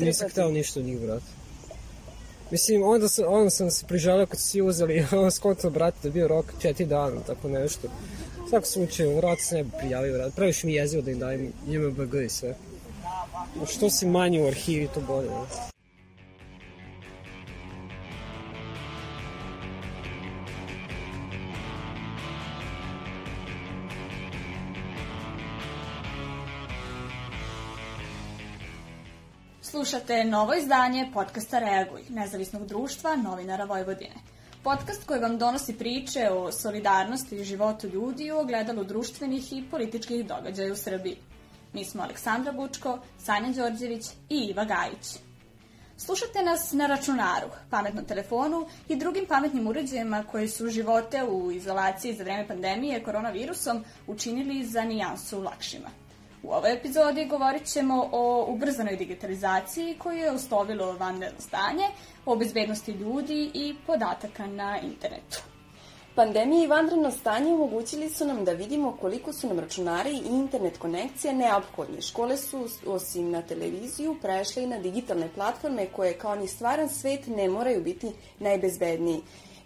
Nisam hteo ništa od njih, brate. Mislim, onda sam, onda sam se prižalio kad su svi uzeli, on skontao, brate, da je bio rok četiri dana, tako nešto. U svakom slučaju, vrat se ne bi prijavio, brate. Previše mi jezivo da im dajem JMBG i sve. Što si manji u arhivi, to bolje, brate. Slušate novo izdanje podcasta Reaguj, nezavisnog društva novinara Vojvodine. Podcast koji vam donosi priče o solidarnosti i životu ljudi u ogledalu društvenih i političkih događaja u Srbiji. Mi smo Aleksandra Bučko, Sanja Đorđević i Iva Gajić. Slušate nas na računaru, pametnom telefonu i drugim pametnim uređajima koji su živote u izolaciji za vreme pandemije koronavirusom učinili za nijansu lakšima. U ovoj epizodi govorit ćemo o ubrzanoj digitalizaciji koju je uslovilo vanredno stanje, o bezbednosti ljudi i podataka na internetu. Pandemija i vanredno stanje omogućili su nam da vidimo koliko su nam računari i internet konekcije neophodni. Škole su, osim na televiziju, prešle i na digitalne platforme koje kao ni stvaran svet ne moraju biti najbezbedniji.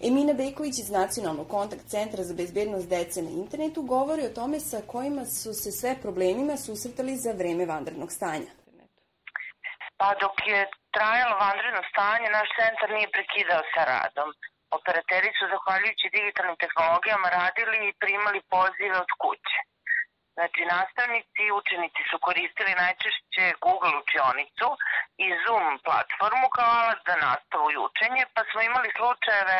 Emina Bejković iz Nacionalnog kontakt centra za bezbednost dece na internetu govori o tome sa kojima su se sve problemima susretali za vreme vanrednog stanja. Pa dok je trajalo vanredno stanje, naš centar nije prekidao sa radom. Operateri su, zahvaljujući digitalnim tehnologijama, radili i primali pozive od kuće. Znači, nastavnici i učenici su koristili najčešće Google učionicu i Zoom platformu kao alat za nastavu i učenje, pa smo imali slučajeve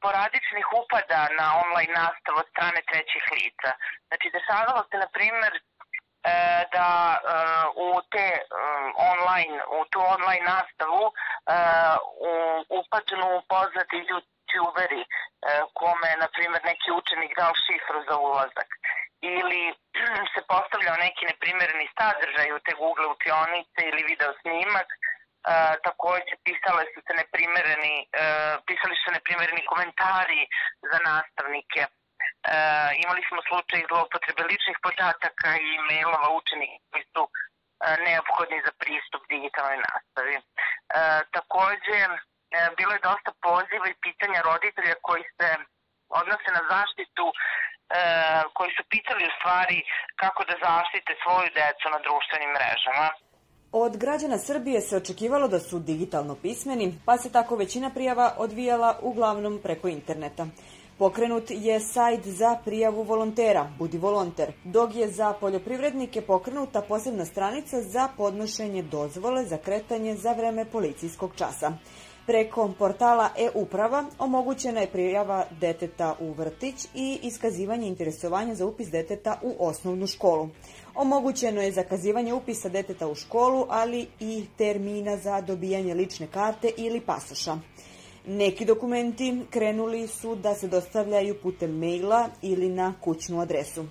sporadičnih upada na online nastavu od strane trećih lica. Znači, dešavalo se, na primer, e, da e, u te e, online, u tu online nastavu upadnu poznati youtuberi kome, na primjer, neki učenik dao šifru za ulazak ili se postavljao neki neprimereni sadržaj u te Google učionice ili video snimak E, takođe pisale su se neprimereni, e, pisali su se neprimereni komentari za nastavnike. E, imali smo slučaj zloupotrebe ličnih podataka i mailova učenika koji su e, neophodni za pristup digitalnoj nastavi. E, takođe, e, bilo je dosta poziva i pitanja roditelja koji se odnose na zaštitu e, koji su pitali u stvari kako da zaštite svoju decu na društvenim mrežama. Od građana Srbije se očekivalo da su digitalno pismeni, pa se tako većina prijava odvijala uglavnom preko interneta. Pokrenut je sajt za prijavu volontera, Budi volonter, dok je za poljoprivrednike pokrenuta posebna stranica za podnošenje dozvole za kretanje za vreme policijskog časa. Preko portala e-uprava omogućena je prijava deteta u vrtić i iskazivanje interesovanja za upis deteta u osnovnu školu. Omogućeno je zakazivanje upisa deteta u školu, ali i termina za dobijanje lične karte ili pasoša. Neki dokumenti krenuli su da se dostavljaju putem maila ili na kućnu adresu.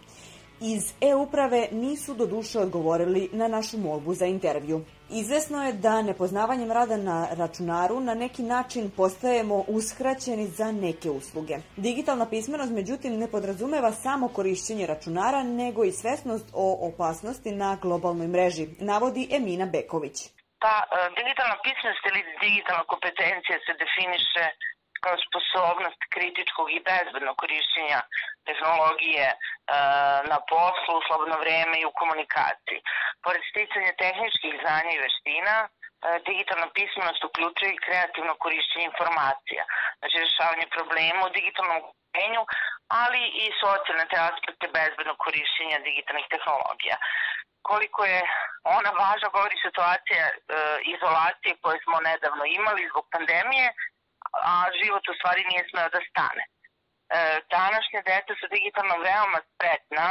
Iz e-uprave nisu do duše odgovorili na našu molbu za intervju. Izvesno je da nepoznavanjem rada na računaru na neki način postajemo uskraćeni za neke usluge. Digitalna pismenost međutim ne podrazumeva samo korišćenje računara, nego i svesnost o opasnosti na globalnoj mreži, navodi Emina Beković. Pa, e, digitalna pismenost ili digitalna kompetencija se definiše sposobnost kritičkog i bezbednog korišćenja tehnologije e, na poslu, u slobodno vreme i u komunikaciji. Pored sticanja tehničkih znanja i veština, e, digitalna pismenost uključuje i kreativno korišćenje informacija, znači rešavanje problema u digitalnom okruženju, ali i socijalne te aspekte bezbednog korišćenja digitalnih tehnologija. Koliko je ona važna, govori situacija e, izolacije koje smo nedavno imali zbog pandemije, a život u stvari nije smeo da stane. E, današnje dete su digitalno veoma spretna,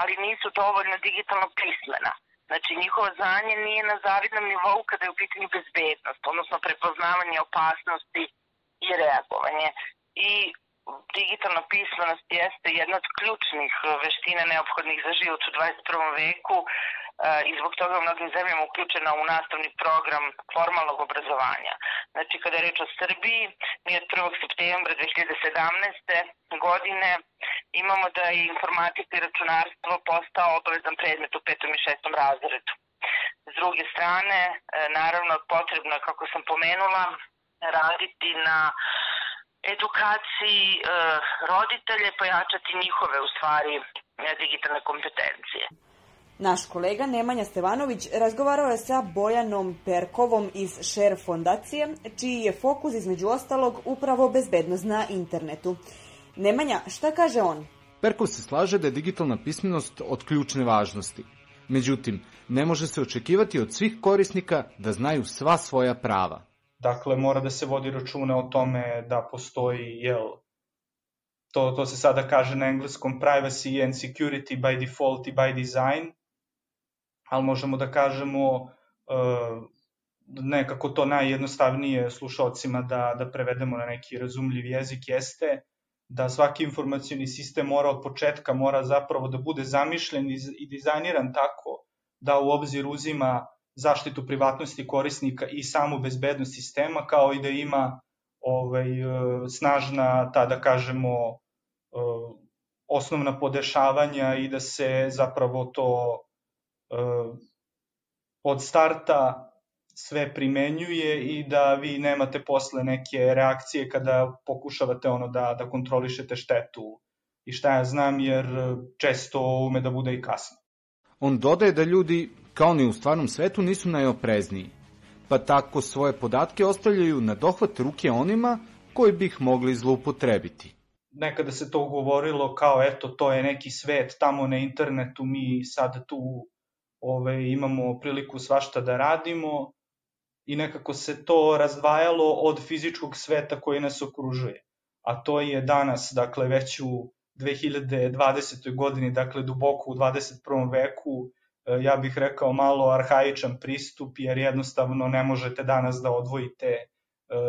ali nisu dovoljno digitalno pismena. Znači, njihovo znanje nije na zavidnom nivou kada je u pitanju bezbednost, odnosno prepoznavanje opasnosti i reagovanje. I digitalna pismenost jeste jedna od ključnih veština neophodnih za život u 21. veku, i zbog toga u mnogim zemljama uključena u nastavni program formalnog obrazovanja. Znači, kada je reč o Srbiji, mi od 1. septembra 2017. godine imamo da je informatika i računarstvo postao obavezan predmet u petom i šestom razredu. S druge strane, e, naravno, potrebno je, kako sam pomenula, raditi na edukaciji e, roditelje, pojačati njihove, u stvari, digitalne kompetencije. Naš kolega Nemanja Stevanović razgovarao je sa Bojanom Perkovom iz Share fondacije, čiji je fokus između ostalog upravo bezbednost na internetu. Nemanja, šta kaže on? Perkov se slaže da je digitalna pismenost od ključne važnosti. Međutim, ne može se očekivati od svih korisnika da znaju sva svoja prava. Dakle, mora da se vodi računa o tome da postoji, jel, to, to se sada kaže na engleskom privacy and security by default i by design, ali možemo da kažemo uh, nekako to najjednostavnije slušalcima da, da prevedemo na neki razumljiv jezik jeste da svaki informacioni sistem mora od početka mora zapravo da bude zamišljen i dizajniran tako da u obzir uzima zaštitu privatnosti korisnika i samu bezbednost sistema kao i da ima ovaj uh, snažna ta da kažemo uh, osnovna podešavanja i da se zapravo to od starta sve primenjuje i da vi nemate posle neke reakcije kada pokušavate ono da, da kontrolišete štetu i šta ja znam jer često ume da bude i kasno. On dodaje da ljudi, kao ni u stvarnom svetu, nisu najoprezniji, pa tako svoje podatke ostavljaju na dohvat ruke onima koji bi ih mogli zloupotrebiti. Nekada se to govorilo kao eto to je neki svet tamo na internetu, mi sad tu ove, imamo priliku svašta da radimo i nekako se to razdvajalo od fizičkog sveta koji nas okružuje. A to je danas, dakle, već u 2020. godini, dakle, duboko u 21. veku, e, ja bih rekao malo arhaičan pristup, jer jednostavno ne možete danas da odvojite e,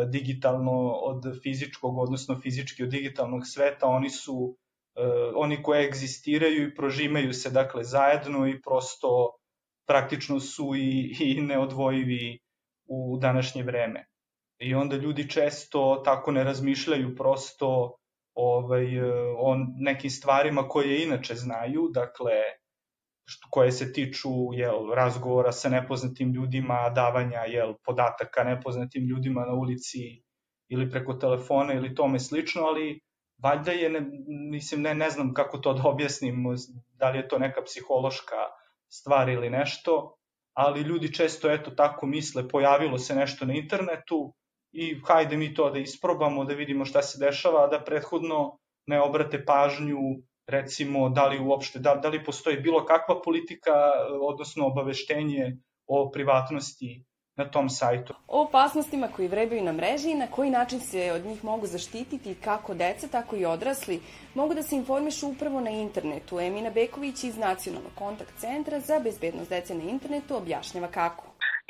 digitalno od fizičkog, odnosno fizički od digitalnog sveta, oni su e, oni koje egzistiraju i prožimaju se dakle zajedno i prosto praktično su i, i neodvojivi u današnje vreme. I onda ljudi često tako ne razmišljaju prosto ovaj, o nekim stvarima koje inače znaju, dakle, što, koje se tiču jel, razgovora sa nepoznatim ljudima, davanja jel, podataka nepoznatim ljudima na ulici ili preko telefona ili tome slično, ali valjda je, ne, mislim, ne, ne znam kako to da objasnim, da li je to neka psihološka stvar ili nešto, ali ljudi često eto tako misle, pojavilo se nešto na internetu i hajde mi to da isprobamo, da vidimo šta se dešava, da prethodno ne obrate pažnju recimo da li uopšte, da, da li postoji bilo kakva politika, odnosno obaveštenje o privatnosti na tom sajtu. O opasnostima koji vrebaju na mreži i na koji način se od njih mogu zaštititi kako deca, tako i odrasli mogu da se informišu upravo na internetu. Emina Beković iz Nacionalnog kontakt centra za bezbednost dece na internetu objašnjava kako.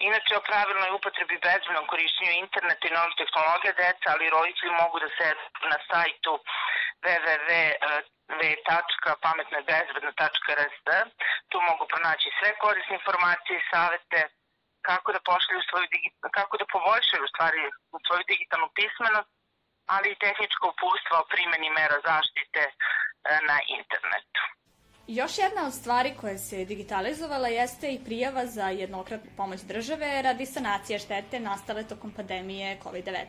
Inače, o pravilnoj upotrebi bezbednom korišćenju interneta i novih tehnologija deca, ali roditelji mogu da se na sajtu www.pametnobezbedno.rs Tu mogu pronaći sve korisne informacije i savete kako da pošalju svoju kako da poboljšaju u stvari svoju digitalnu pismenost, ali i tehničko upustva o primjeni mera zaštite e, na internetu. Još jedna od stvari koja se digitalizovala jeste i prijava za jednokratnu pomoć države radi sanacije štete nastale tokom pandemije COVID-19.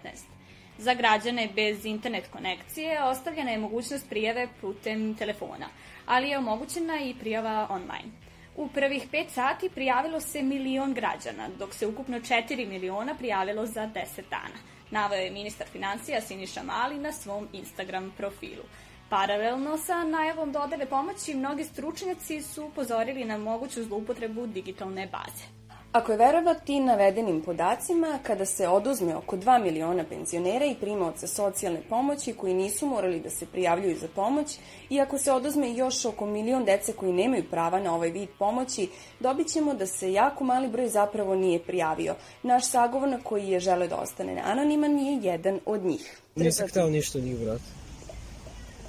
Za građane bez internet konekcije ostavljena je mogućnost prijave putem telefona, ali je omogućena i prijava online. U prvih 5 sati prijavilo se milion građana, dok se ukupno 4 miliona prijavilo za 10 dana. Navao je ministar financija Siniša Mali na svom Instagram profilu. Paralelno sa najavom dodele pomoći, mnogi stručnjaci su upozorili na moguću zloupotrebu digitalne baze. Ako je verovati navedenim podacima, kada se oduzme oko 2 miliona penzionera i primaoca socijalne pomoći koji nisu morali da se prijavljuju za pomoć i ako se oduzme još oko milion dece koji nemaju prava na ovaj vid pomoći, dobit ćemo da se jako mali broj zapravo nije prijavio. Naš sagovornik koji je žele da ostane anoniman je jedan od njih. Nisam hteo ništa njih, brate.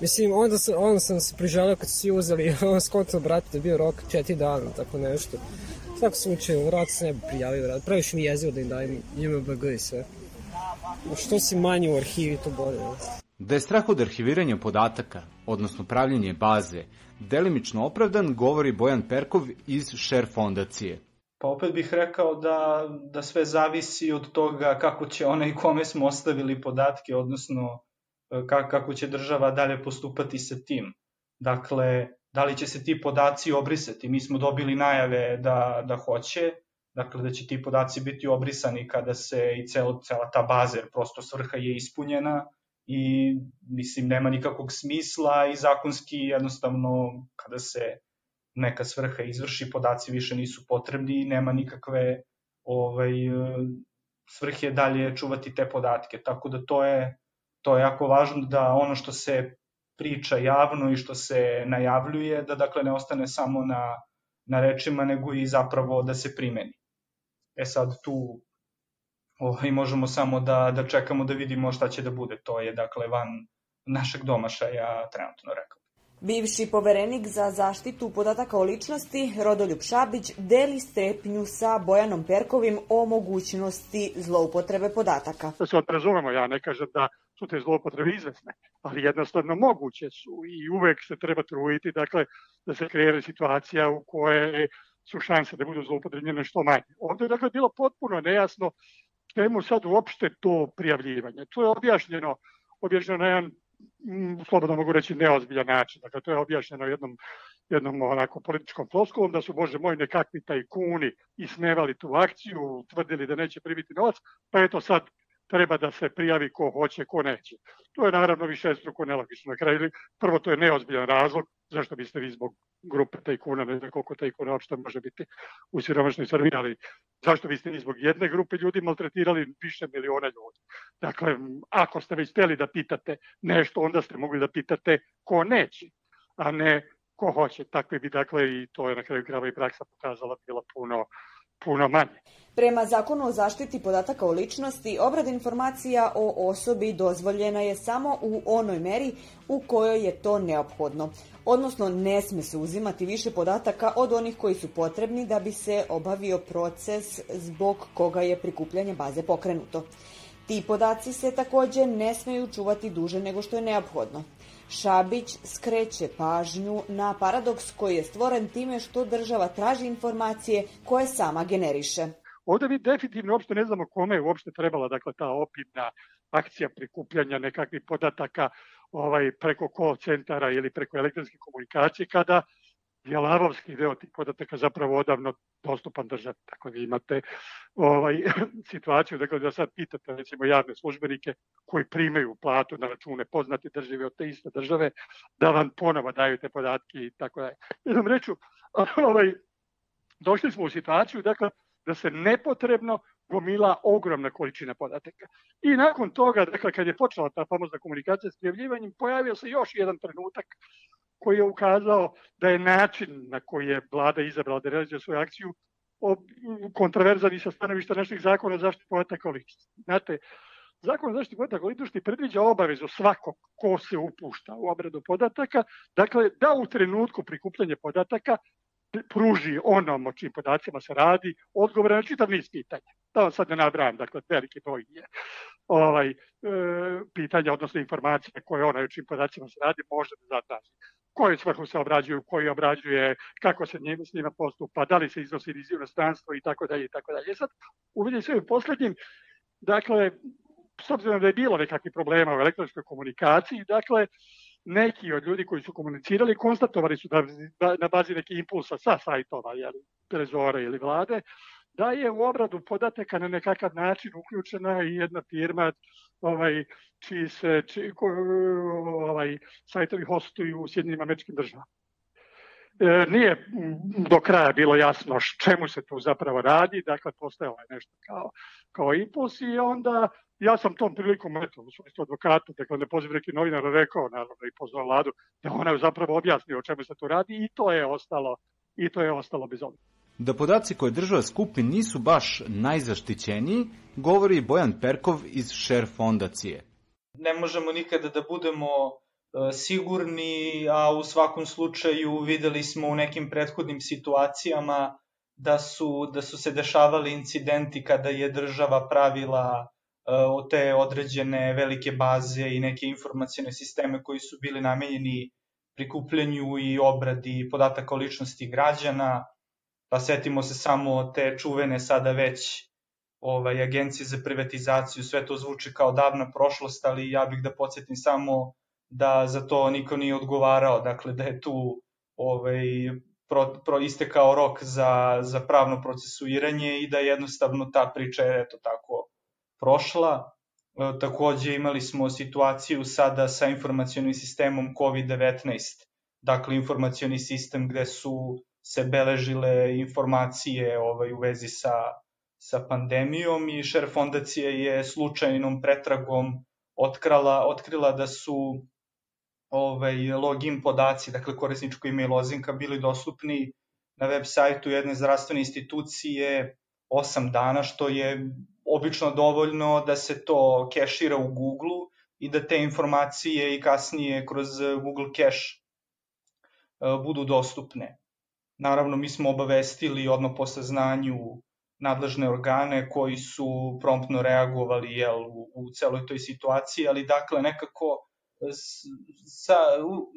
Mislim, onda sam, onda sam se priželio kad su svi uzeli, on skonto, brate, da bio rok četiri dana, tako nešto svakom slučaju, vrat se ne bi prijavio, vrat. Praviš mi jezivo da im dajem JMBG i sve. Što si manji u arhivi, to bolje. Da je strah od arhiviranja podataka, odnosno pravljenje baze, delimično opravdan, govori Bojan Perkov iz Share fondacije. Pa opet bih rekao da, da sve zavisi od toga kako će onaj kome smo ostavili podatke, odnosno e, kako će država dalje postupati sa tim. Dakle, da li će se ti podaci obrisati? Mi smo dobili najave da, da hoće, dakle da će ti podaci biti obrisani kada se i cel, cela ta baza, jer prosto svrha je ispunjena i mislim nema nikakvog smisla i zakonski jednostavno kada se neka svrha izvrši, podaci više nisu potrebni i nema nikakve ovaj, svrhe dalje čuvati te podatke. Tako da to je, to je jako važno da ono što se priča javno i što se najavljuje, da dakle ne ostane samo na, na rečima, nego i zapravo da se primeni. E sad tu ovaj, možemo samo da, da čekamo da vidimo šta će da bude. To je dakle van našeg domašaja trenutno rekao. Bivši poverenik za zaštitu podataka o ličnosti, Rodoljub Šabić, deli strepnju sa Bojanom Perkovim o mogućnosti zloupotrebe podataka. Da se odrazumemo, ja ne kažem da su te zloupotrebe izvesne, ali jednostavno moguće su i uvek se treba trujiti, dakle, da se kreira situacija u kojoj su šanse da budu zloupotrebljene što manje. Ovde je dakle bilo potpuno nejasno čemu sad uopšte to prijavljivanje. To je objašnjeno, objašnjeno na jedan, slobodno mogu reći, neozbiljan način. Dakle, to je objašnjeno jednom, jednom onako političkom floskulom da su, bože moj, nekakvi tajkuni ismevali tu akciju, tvrdili da neće primiti novac, pa eto sad treba da se prijavi ko hoće, ko neće. To je naravno više struko nelogično. Na kraju, prvo to je neozbiljan razlog, zašto biste vi zbog grupe tajkuna, ne znam koliko tajkuna uopšte može biti u siromašnoj Srbiji, ali zašto biste vi zbog jedne grupe ljudi maltretirali više miliona ljudi. Dakle, ako ste već hteli da pitate nešto, onda ste mogli da pitate ko neće, a ne ko hoće. Takve bi, dakle, i to je na kraju krava i praksa pokazala, bila puno puno manje. Prema zakonu o zaštiti podataka o ličnosti, obrada informacija o osobi dozvoljena je samo u onoj meri u kojoj je to neophodno. Odnosno, ne sme se uzimati više podataka od onih koji su potrebni da bi se obavio proces zbog koga je prikupljanje baze pokrenuto. Ti podaci se takođe ne smeju čuvati duže nego što je neophodno. Šabić skreće pažnju na paradoks koji je stvoren time što država traži informacije koje sama generiše. Ovde mi definitivno uopšte ne znamo kome je uopšte trebala dakle, ta opitna akcija prikupljanja nekakvih podataka ovaj, preko call centara ili preko elektronske komunikacije kada je lavovski deo tih podataka zapravo odavno dostupan državi. Tako da imate ovaj, situaciju dakle, da sad pitate recimo javne službenike koji primaju platu na račune poznate države od te iste države, da vam ponovo daju te podatke i tako da. Jednom reču, ovaj, došli smo u situaciju dakle, da se nepotrebno gomila ogromna količina podataka. I nakon toga, dakle, kad je počela ta famozna komunikacija s prijavljivanjem, pojavio se još jedan trenutak koji je ukazao da je način na koji je vlada izabrala da realizuje svoju akciju kontroverzan i sa stanovišta naših zakona o zaštiti podataka o ličnosti. Znate, Zakon o zaštiti podataka o ličnosti predviđa obavezu svakog ko se upušta u obradu podataka, dakle da u trenutku prikupljanja podataka pruži onom o čim podacima se radi, odgovore na čitav niz pitanja. Da vam sad ne nabrajam, dakle, veliki broj je ovaj, e, pitanja, odnosno informacije koje ona o čim podacima se radi, može da zatraži. Koju svrhu se obrađuju, koji obrađuje, kako se njima, s njima postupa, da li se iznosi iz inostranstvo i tako dalje i tako dalje. E sad, uvidim sve u poslednjim, dakle, s obzirom da je bilo nekakvih problema u elektronskoj komunikaciji, dakle, neki od ljudi koji su komunicirali konstatovali su da, na bazi nekih impulsa sa sajtova, jeli, trezora ili vlade, da je u obradu podataka na nekakav način uključena i jedna firma ovaj, čiji se čiji, ko, ovaj, sajtovi hostuju u Sjedinim američkim državama. E, nije do kraja bilo jasno čemu se tu zapravo radi, dakle postojalo je nešto kao, kao impuls i onda ja sam tom prilikom, eto, u svojstvu advokata, dakle, ne poziv neki novinar rekao, naravno, i pozvao vladu, da ona zapravo objasnio o čemu se tu radi i to je ostalo, i to je ostalo bez obzira. Da podaci koje država skupi nisu baš najzaštićeniji, govori Bojan Perkov iz Share fondacije. Ne možemo nikada da budemo e, sigurni, a u svakom slučaju videli smo u nekim prethodnim situacijama da su, da su se dešavali incidenti kada je država pravila o te određene velike baze i neke informacijone sisteme koji su bili namenjeni prikupljanju i obradi podataka o ličnosti građana. Pa setimo se samo te čuvene sada već ovaj, agencije za privatizaciju, sve to zvuči kao davna prošlost, ali ja bih da podsjetim samo da za to niko nije odgovarao, dakle da je tu ovaj, pro, pro, istekao rok za, za pravno procesuiranje i da jednostavno ta priča je eto tako prošla. E, takođe imali smo situaciju sada sa informacionim sistemom COVID-19, dakle informacioni sistem gde su se beležile informacije ovaj, u vezi sa, sa pandemijom i šer fondacija je slučajnom pretragom otkrala, otkrila da su ovaj, login podaci, dakle korisničko ime i lozinka, bili dostupni na web sajtu jedne zdravstvene institucije 8 dana, što je obično dovoljno da se to kešira u Google i da te informacije i kasnije kroz Google Cache e, budu dostupne. Naravno, mi smo obavestili odmah po saznanju nadležne organe koji su promptno reagovali jel, u, u celoj toj situaciji, ali dakle nekako sa, u,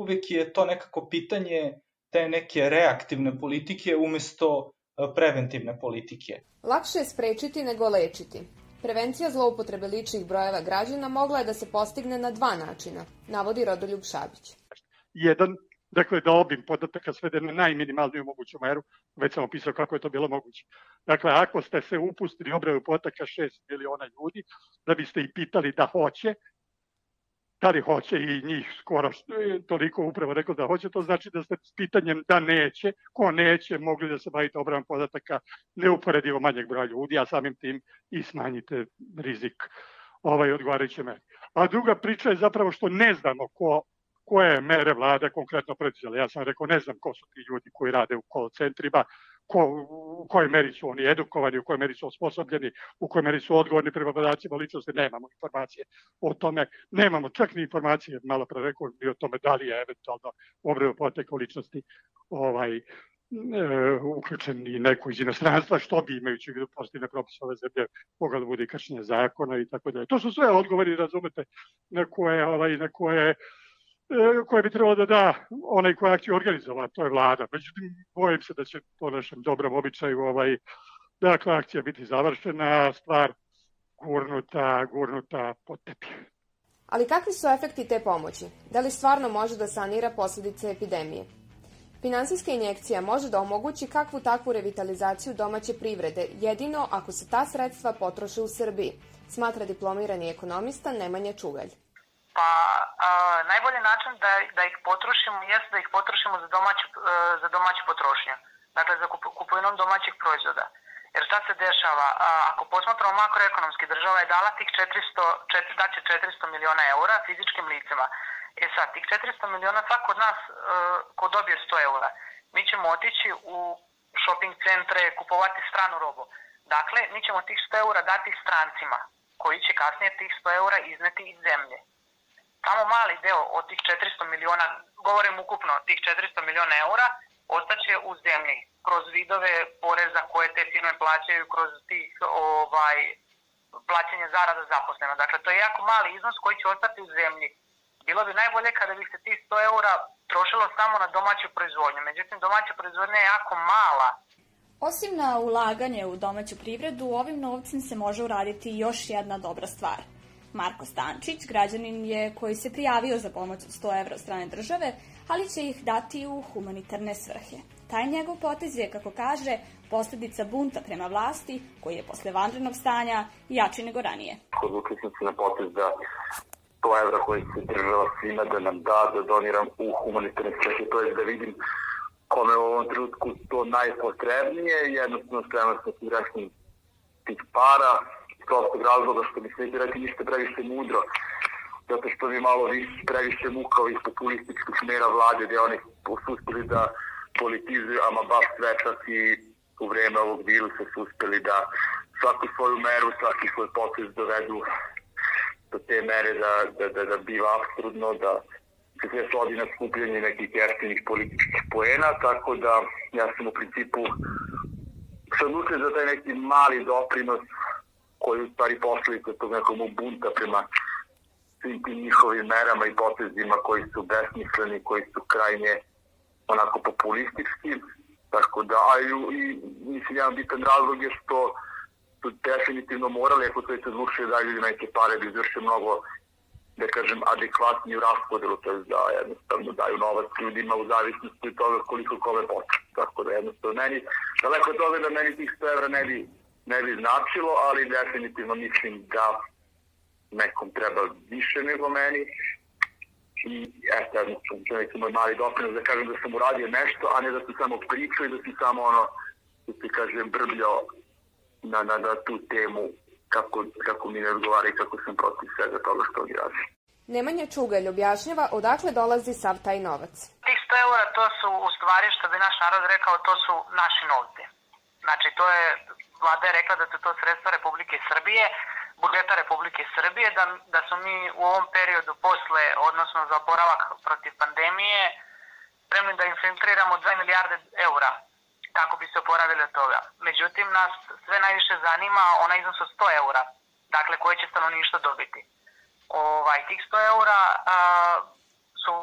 uvek je to nekako pitanje te neke reaktivne politike umesto e, preventivne politike. Lakše je sprečiti nego lečiti. Prevencija zloupotrebe ličnih brojeva građana mogla je da se postigne na dva načina, navodi Rodoljub Šabić. Jedan, dakle da obim podataka svede na najminimalniju moguću meru, već sam opisao kako je to bilo moguće. Dakle, ako ste se upustili obraju podataka 6 miliona ljudi, da biste i pitali da hoće, da li hoće i njih skoro toliko upravo rekao da hoće, to znači da ste s pitanjem da neće, ko neće, mogli da se bavite obranom podataka neuporedivo manjeg broja ljudi, a samim tim i smanjite rizik ovaj odgovarajuće mere. A druga priča je zapravo što ne znamo ko, koje mere vlada konkretno preduzela. Ja sam rekao ne znam ko su ti ljudi koji rade u call centrima, ko, u kojoj meri su oni edukovani, u kojoj meri su osposobljeni, u kojoj meri su odgovorni prema podacima ličnosti, nemamo informacije o tome, nemamo čak ni informacije, malo pre rekao bi o tome da li je eventualno obreo poteka ličnosti ovaj, e, uključen i neko iz inostranstva, što bi imajući vidu postoji propis ove zemlje mogla da bude kršenje zakona i tako dalje. To su sve odgovori, razumete, na koje, ovaj, na koje koje bi trebalo da da onaj koja akciju organizova, to je vlada. Međutim, bojim se da će po našem dobrom običaju ovaj, dakle, akcija biti završena, stvar gurnuta, gurnuta pod tepih. Ali kakvi su efekti te pomoći? Da li stvarno može da sanira posledice epidemije? Finansijska injekcija može da omogući kakvu takvu revitalizaciju domaće privrede, jedino ako se ta sredstva potroše u Srbiji, smatra diplomirani ekonomista Nemanja Čugalj. Pa a, najbolji način da, da ih potrošimo jeste da ih potrošimo za domaću, e, za domaću potrošnju. Dakle, za kup, kupovinom domaćih proizvoda. Jer šta se dešava? A, ako posmatramo makroekonomski, država je dala tih 400, 4, daće 400 miliona eura fizičkim licima. E sad, tih 400 miliona svako od nas e, ko dobije 100 eura, mi ćemo otići u shopping centre, kupovati stranu robu. Dakle, mi ćemo tih 100 eura dati strancima, koji će kasnije tih 100 eura izneti iz zemlje samo mali deo od tih 400 miliona, govorim ukupno, tih 400 miliona eura, ostaće u zemlji kroz vidove poreza koje te firme plaćaju kroz tih ovaj, plaćanje zarada zaposlena. Dakle, to je jako mali iznos koji će ostati u zemlji. Bilo bi najbolje kada bi se tih 100 eura trošilo samo na domaću proizvodnju. Međutim, domaća proizvodnja je jako mala. Osim na ulaganje u domaću privredu, ovim novcem se može uraditi još jedna dobra stvar – Marko Stančić, građanin je koji se prijavio za pomoć od 100 evra strane države, ali će ih dati u humanitarne svrhe. Taj njegov potez je, kako kaže, posledica bunta prema vlasti, koji je posle vanrednog stanja jači nego ranije. Odlučili sam se na potez da 100 evra koji se država svima da nam da, da doniram u humanitarne svrhe, to je da vidim kome u ovom trenutku to najpotrebnije, jednostavno spreman sam se tih para, prostog razloga što mi se rekli niste previše mudro, zato što mi malo vi previše muka ovih populističkih mera vlade, gde oni uspeli da politizuju, ama baš sve čak i u vreme ovog virusa su uspeli da svaku svoju meru, svaki svoj potez dovedu do te mere da, da, da, da biva absurdno, da se sve svodi na skupljanje nekih jeftinih političkih poena, tako da ja sam u principu sam za taj neki mali doprinos koji u stvari posledica tog nekog bunta prema svim tim njihovim merama i potezima koji su besmisleni, koji su krajnje onako populistički. Tako da, a i, i mislim, jedan bitan razlog je što su definitivno morali, ako se odlučili da ljudi neke pare da izvrše mnogo da kažem, adekvatniju raspodelu, to je da jednostavno daju novac ljudima u zavisnosti od toga koliko kome potrebno. Tako da jednostavno meni, daleko od toga da meni tih 100 evra ne bi, ne bi značilo, ali definitivno mislim da nekom treba više nego meni. I eto, jednostavno, to je neki moj mali doprinos da kažem da sam uradio nešto, a ne da sam samo pričao i da sam samo ono, da ti kažem, brbljao na, na, na tu temu kako, kako mi ne odgovara i kako sam protiv svega toga što oni radi. Nemanja Čugalj objašnjava odakle dolazi sav taj novac. Tih 100 eura to su u stvari, što bi naš narod rekao, to su naši novci. Znači, to je, vlada je rekla da su to sredstva Republike Srbije, budžeta Republike Srbije, da, da su mi u ovom periodu posle, odnosno za oporavak protiv pandemije, spremni da infiltriramo 2 milijarde eura kako bi se oporavili od toga. Međutim, nas sve najviše zanima ona iznos od 100 eura, dakle koje će stanovništvo dobiti. Ovaj, tih 100 eura a, su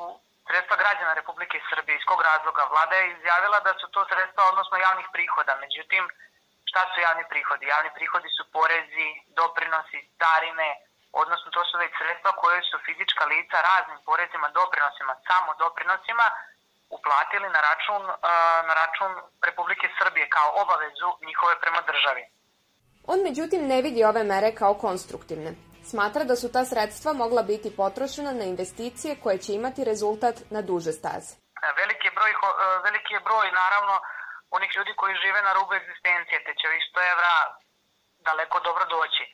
sredstva građana Republike Srbije. Iz kog razloga? Vlada je izjavila da su to sredstva odnosno javnih prihoda. Međutim, šta su javni prihodi? Javni prihodi su porezi, doprinosi, starine, odnosno to su već sredstva koje su fizička lica raznim porezima, doprinosima, samo doprinosima, uplatili na račun, na račun Republike Srbije kao obavezu njihove prema državi. On međutim ne vidi ove mere kao konstruktivne. Smatra da su ta sredstva mogla biti potrošena na investicije koje će imati rezultat na duže staze. Veliki je broj, veliki je broj naravno onih ljudi koji žive na rubu egzistencije, te će ovih 100 evra daleko dobro doći.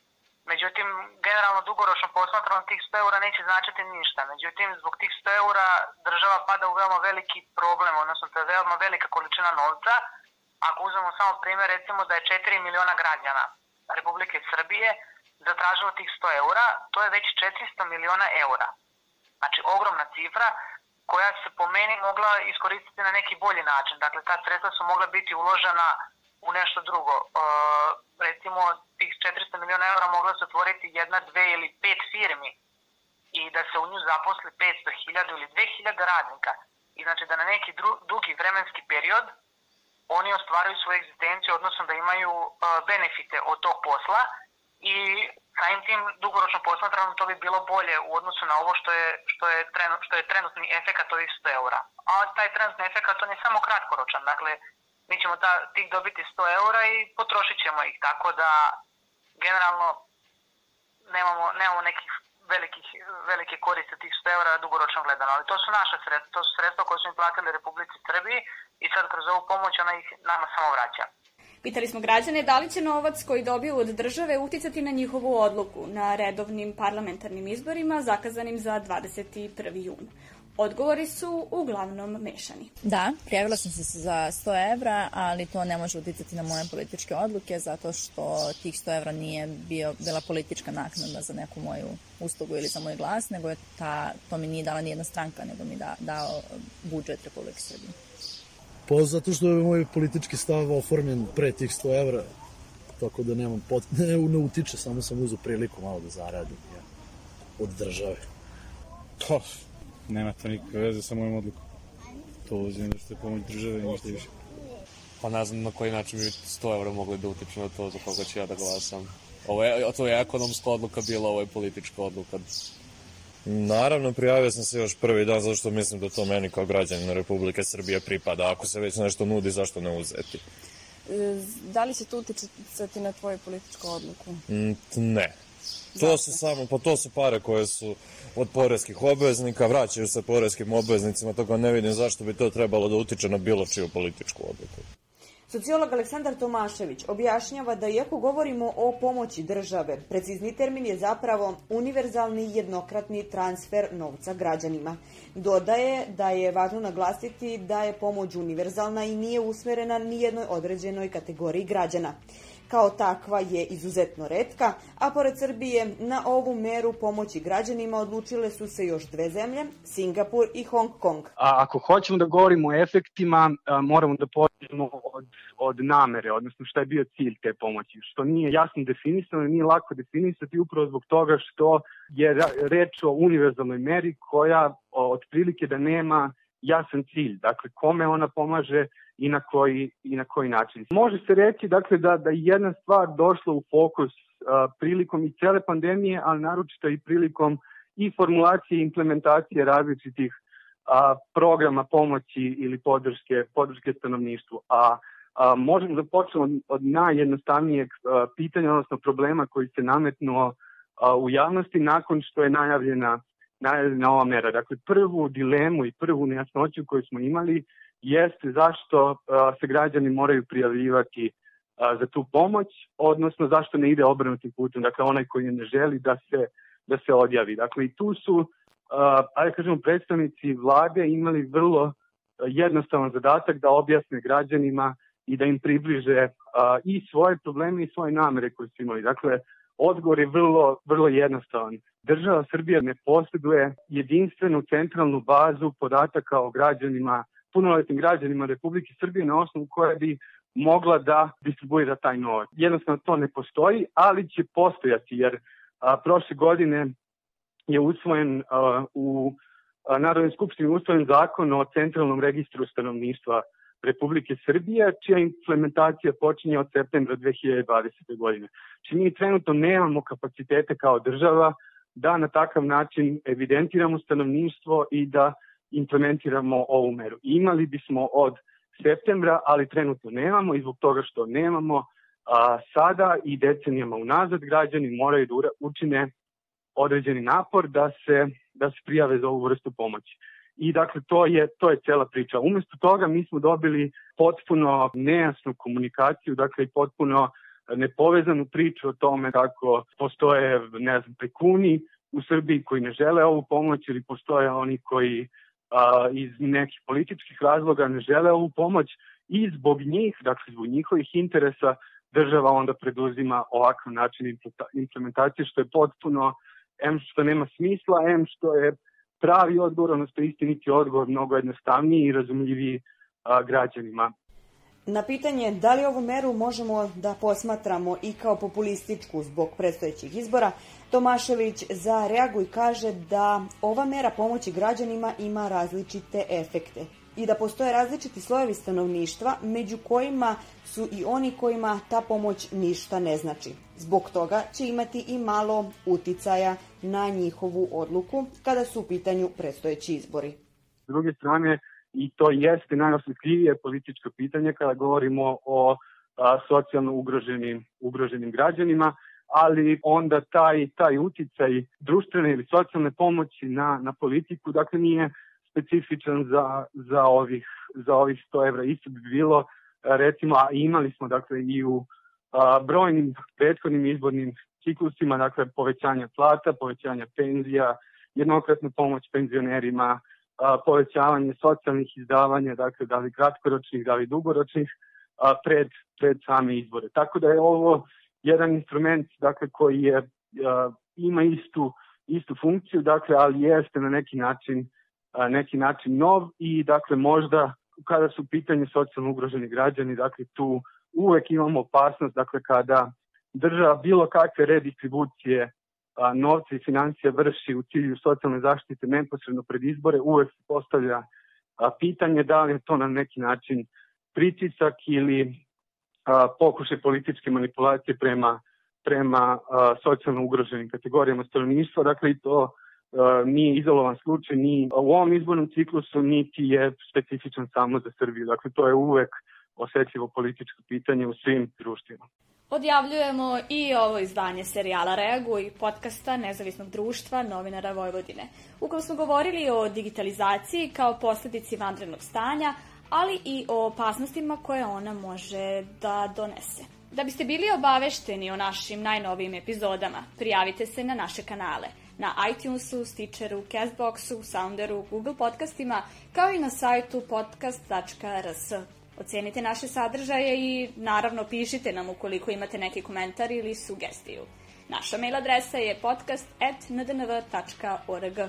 Međutim, generalno dugoročno posmatrano tih 100 eura neće značiti ništa. Međutim, zbog tih 100 eura država pada u veoma veliki problem, odnosno to je veoma velika količina novca. Ako uzmemo samo primjer, recimo da je 4 miliona građana Republike Srbije zatražilo tih 100 eura, to je već 400 miliona eura. Znači, ogromna cifra koja se po meni mogla iskoristiti na neki bolji način. Dakle, ta sredstva su mogla biti uložena u nešto drugo. E, recimo, tih 400 miliona eura mogla se otvoriti jedna, dve ili pet firmi i da se u nju zaposli 500, 1000 ili 2000 radnika. I znači da na neki dru, dugi vremenski period oni ostvaraju svoju egzistenciju, odnosno da imaju uh, benefite od tog posla i samim tim dugoročno posmatrano to bi bilo bolje u odnosu na ovo što je, što je, trenut, što je trenutni efekat ovih 100 eura. A taj trenutni efekat on je samo kratkoročan, dakle mi ćemo ta, tih dobiti 100 eura i potrošit ćemo ih, tako da generalno nemamo, nemamo nekih velikih, velike koriste tih 100 eura dugoročno gledano, ali to su naše sredstva, to su sredstva koje smo im platili Republici Srbiji i sad kroz ovu pomoć ona ih nama samo vraća. Pitali smo građane da li će novac koji dobiju od države uticati na njihovu odluku na redovnim parlamentarnim izborima zakazanim za 21. jun. Odgovori su uglavnom mešani. Da, prijavila sam se za 100 evra, ali to ne može uticati na moje političke odluke zato što tih 100 evra nije bio, bila politička naknada za neku moju uslugu ili za moj glas, nego je ta, to mi nije dala nijedna stranka, nego mi da, dao budžet Republike Srbije. Pa zato što je moj politički stav oformljen pre tih 100 evra, tako da nemam pot... ne, ne utiče, samo sam uzao priliku malo da zaradim ja, od države. Pa, nema to nikakve veze sa mojom odlukom. To uzim da ste pomoć države i ništa više. Pa ne znam na koji način bi 100 evra mogli da utiču na to za koga ću ja da glasam. Ovo je, to je ekonomska odluka bila, ovo je politička odluka. Naravno, prijavio sam se još prvi dan zato što mislim da to meni kao građanin Republike Srbije pripada. Ako se već nešto nudi, zašto ne uzeti? Da li će to uticati na tvoju političku odluku? Mm, ne. To su samo, pa to su pare koje su od poreskih obveznika, vraćaju se poreskim obveznicima, toga ne vidim zašto bi to trebalo da utiče na bilo čiju političku odluku. Sociolog Aleksandar Tomašević objašnjava da iako govorimo o pomoći države, precizni termin je zapravo univerzalni jednokratni transfer novca građanima. Dodaje da je važno naglasiti da je pomoć univerzalna i nije usmerena ni jednoj određenoj kategoriji građana kao takva je izuzetno redka, a pored Srbije na ovu meru pomoći građanima odlučile su se još dve zemlje, Singapur i Hong Kong. A ako hoćemo da govorimo o efektima, moramo da pođemo od, od namere, odnosno šta je bio cilj te pomoći, što nije jasno definisano, nije lako definisati upravo zbog toga što je reč o univerzalnoj meri koja otprilike da nema jasan cilj, dakle kome ona pomaže i na koji, i na koji način. Može se reći dakle, da, da jedna stvar došla u fokus a, prilikom i cele pandemije, ali naročito i prilikom i formulacije i implementacije različitih a, programa pomoći ili podrške, podrške stanovništvu. A, a možemo da počnemo od, od najjednostavnijeg a, pitanja, odnosno problema koji se nametnuo a, u javnosti nakon što je najavljena najavljena ova mera. Dakle, prvu dilemu i prvu nejasnoću koju smo imali jeste zašto se građani moraju prijavljivati za tu pomoć, odnosno zašto ne ide obrnutim putem, dakle onaj koji ne želi da se, da se odjavi. Dakle, i tu su, ajde kažemo, predstavnici vlade imali vrlo jednostavan zadatak da objasne građanima i da im približe i svoje probleme i svoje namere koje su imali. Dakle, odgovor je vrlo, vrlo jednostavan. Država Srbija ne posjeduje jedinstvenu centralnu bazu podataka o građanima, punoletnim građanima Republike Srbije na osnovu koje bi mogla da distribuira taj novac. Jednostavno to ne postoji, ali će postojati jer a, prošle godine je usvojen a, u Narodnoj skupštini usvojen zakon o centralnom registru stanovništva Republike Srbije, čija implementacija počinje od septembra 2020. godine. Či znači, mi trenutno nemamo kapacitete kao država da na takav način evidentiramo stanovništvo i da implementiramo ovu meru. Imali bismo od septembra, ali trenutno nemamo i zbog toga što nemamo, a, sada i decenijama unazad građani moraju da učine određeni napor da se, da se prijave za ovu vrstu pomoći. I dakle, to je, to je cela priča. Umesto toga mi smo dobili potpuno nejasnu komunikaciju, dakle i potpuno nepovezanu priču o tome kako postoje, ne znam, prekuni u Srbiji koji ne žele ovu pomoć ili postoje oni koji a, iz nekih političkih razloga ne žele ovu pomoć i zbog njih, dakle zbog njihovih interesa, država onda preduzima ovakav način implementacije, što je potpuno, em što nema smisla, em što je pravi odgovor, odnosno istiniti odgovor mnogo jednostavniji i razumljiviji građanima. Na pitanje da li ovu meru možemo da posmatramo i kao populističku zbog predstojećih izbora, Tomašević za reaguj kaže da ova mera pomoći građanima ima različite efekte i da postoje različiti slojevi stanovništva među kojima su i oni kojima ta pomoć ništa ne znači. Zbog toga će imati i malo uticaja na njihovu odluku kada su u pitanju predstojeći izbori. S druge strane, i to jeste najosjetljivije političko pitanje kada govorimo o socijalno ugroženim, ugroženim građanima, ali onda taj, taj uticaj društvene ili socijalne pomoći na, na politiku, dakle nije specifičan za, za, ovih, za ovih 100 evra. Isto bi bilo, recimo, a imali smo dakle i u a, brojnim prethodnim izbornim ciklusima, dakle povećanja plata, povećanja penzija, jednokratna pomoć penzionerima, a, povećavanje socijalnih izdavanja, dakle da li kratkoročnih, da li dugoročnih, a, pred, pred same izbore. Tako da je ovo jedan instrument dakle, koji je, a, ima istu, istu funkciju, dakle, ali jeste na neki način neki način nov i dakle možda kada su pitanje socijalno ugroženi građani, dakle tu uvek imamo opasnost, dakle kada država bilo kakve redistribucije a, novca i financija vrši u cilju socijalne zaštite neposredno pred izbore, uvek se postavlja pitanje da li je to na neki način pritisak ili pokušaj političke manipulacije prema prema socijalno ugroženim kategorijama stanovništva, dakle i to nije izolovan slučaj ni u ovom izbornom ciklusu, niti je specifičan samo za Srbiju. Dakle, to je uvek osetljivo političko pitanje u svim društvima. Odjavljujemo i ovo izdanje serijala Reaguj, podcasta Nezavisnog društva novinara Vojvodine, u kojem smo govorili o digitalizaciji kao posledici vanrednog stanja, ali i o opasnostima koje ona može da donese. Da biste bili obavešteni o našim najnovijim epizodama, prijavite se na naše kanale – na iTunesu, Stitcheru, Castboxu, Sounderu, Google podcastima, kao i na sajtu podcast.rs. Ocenite naše sadržaje i naravno pišite nam ukoliko imate neki komentar ili sugestiju. Naša mail adresa je podcast.ndnv.org.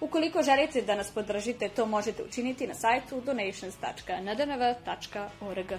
Ukoliko želite da nas podržite, to možete učiniti na sajtu donations.ndnv.org.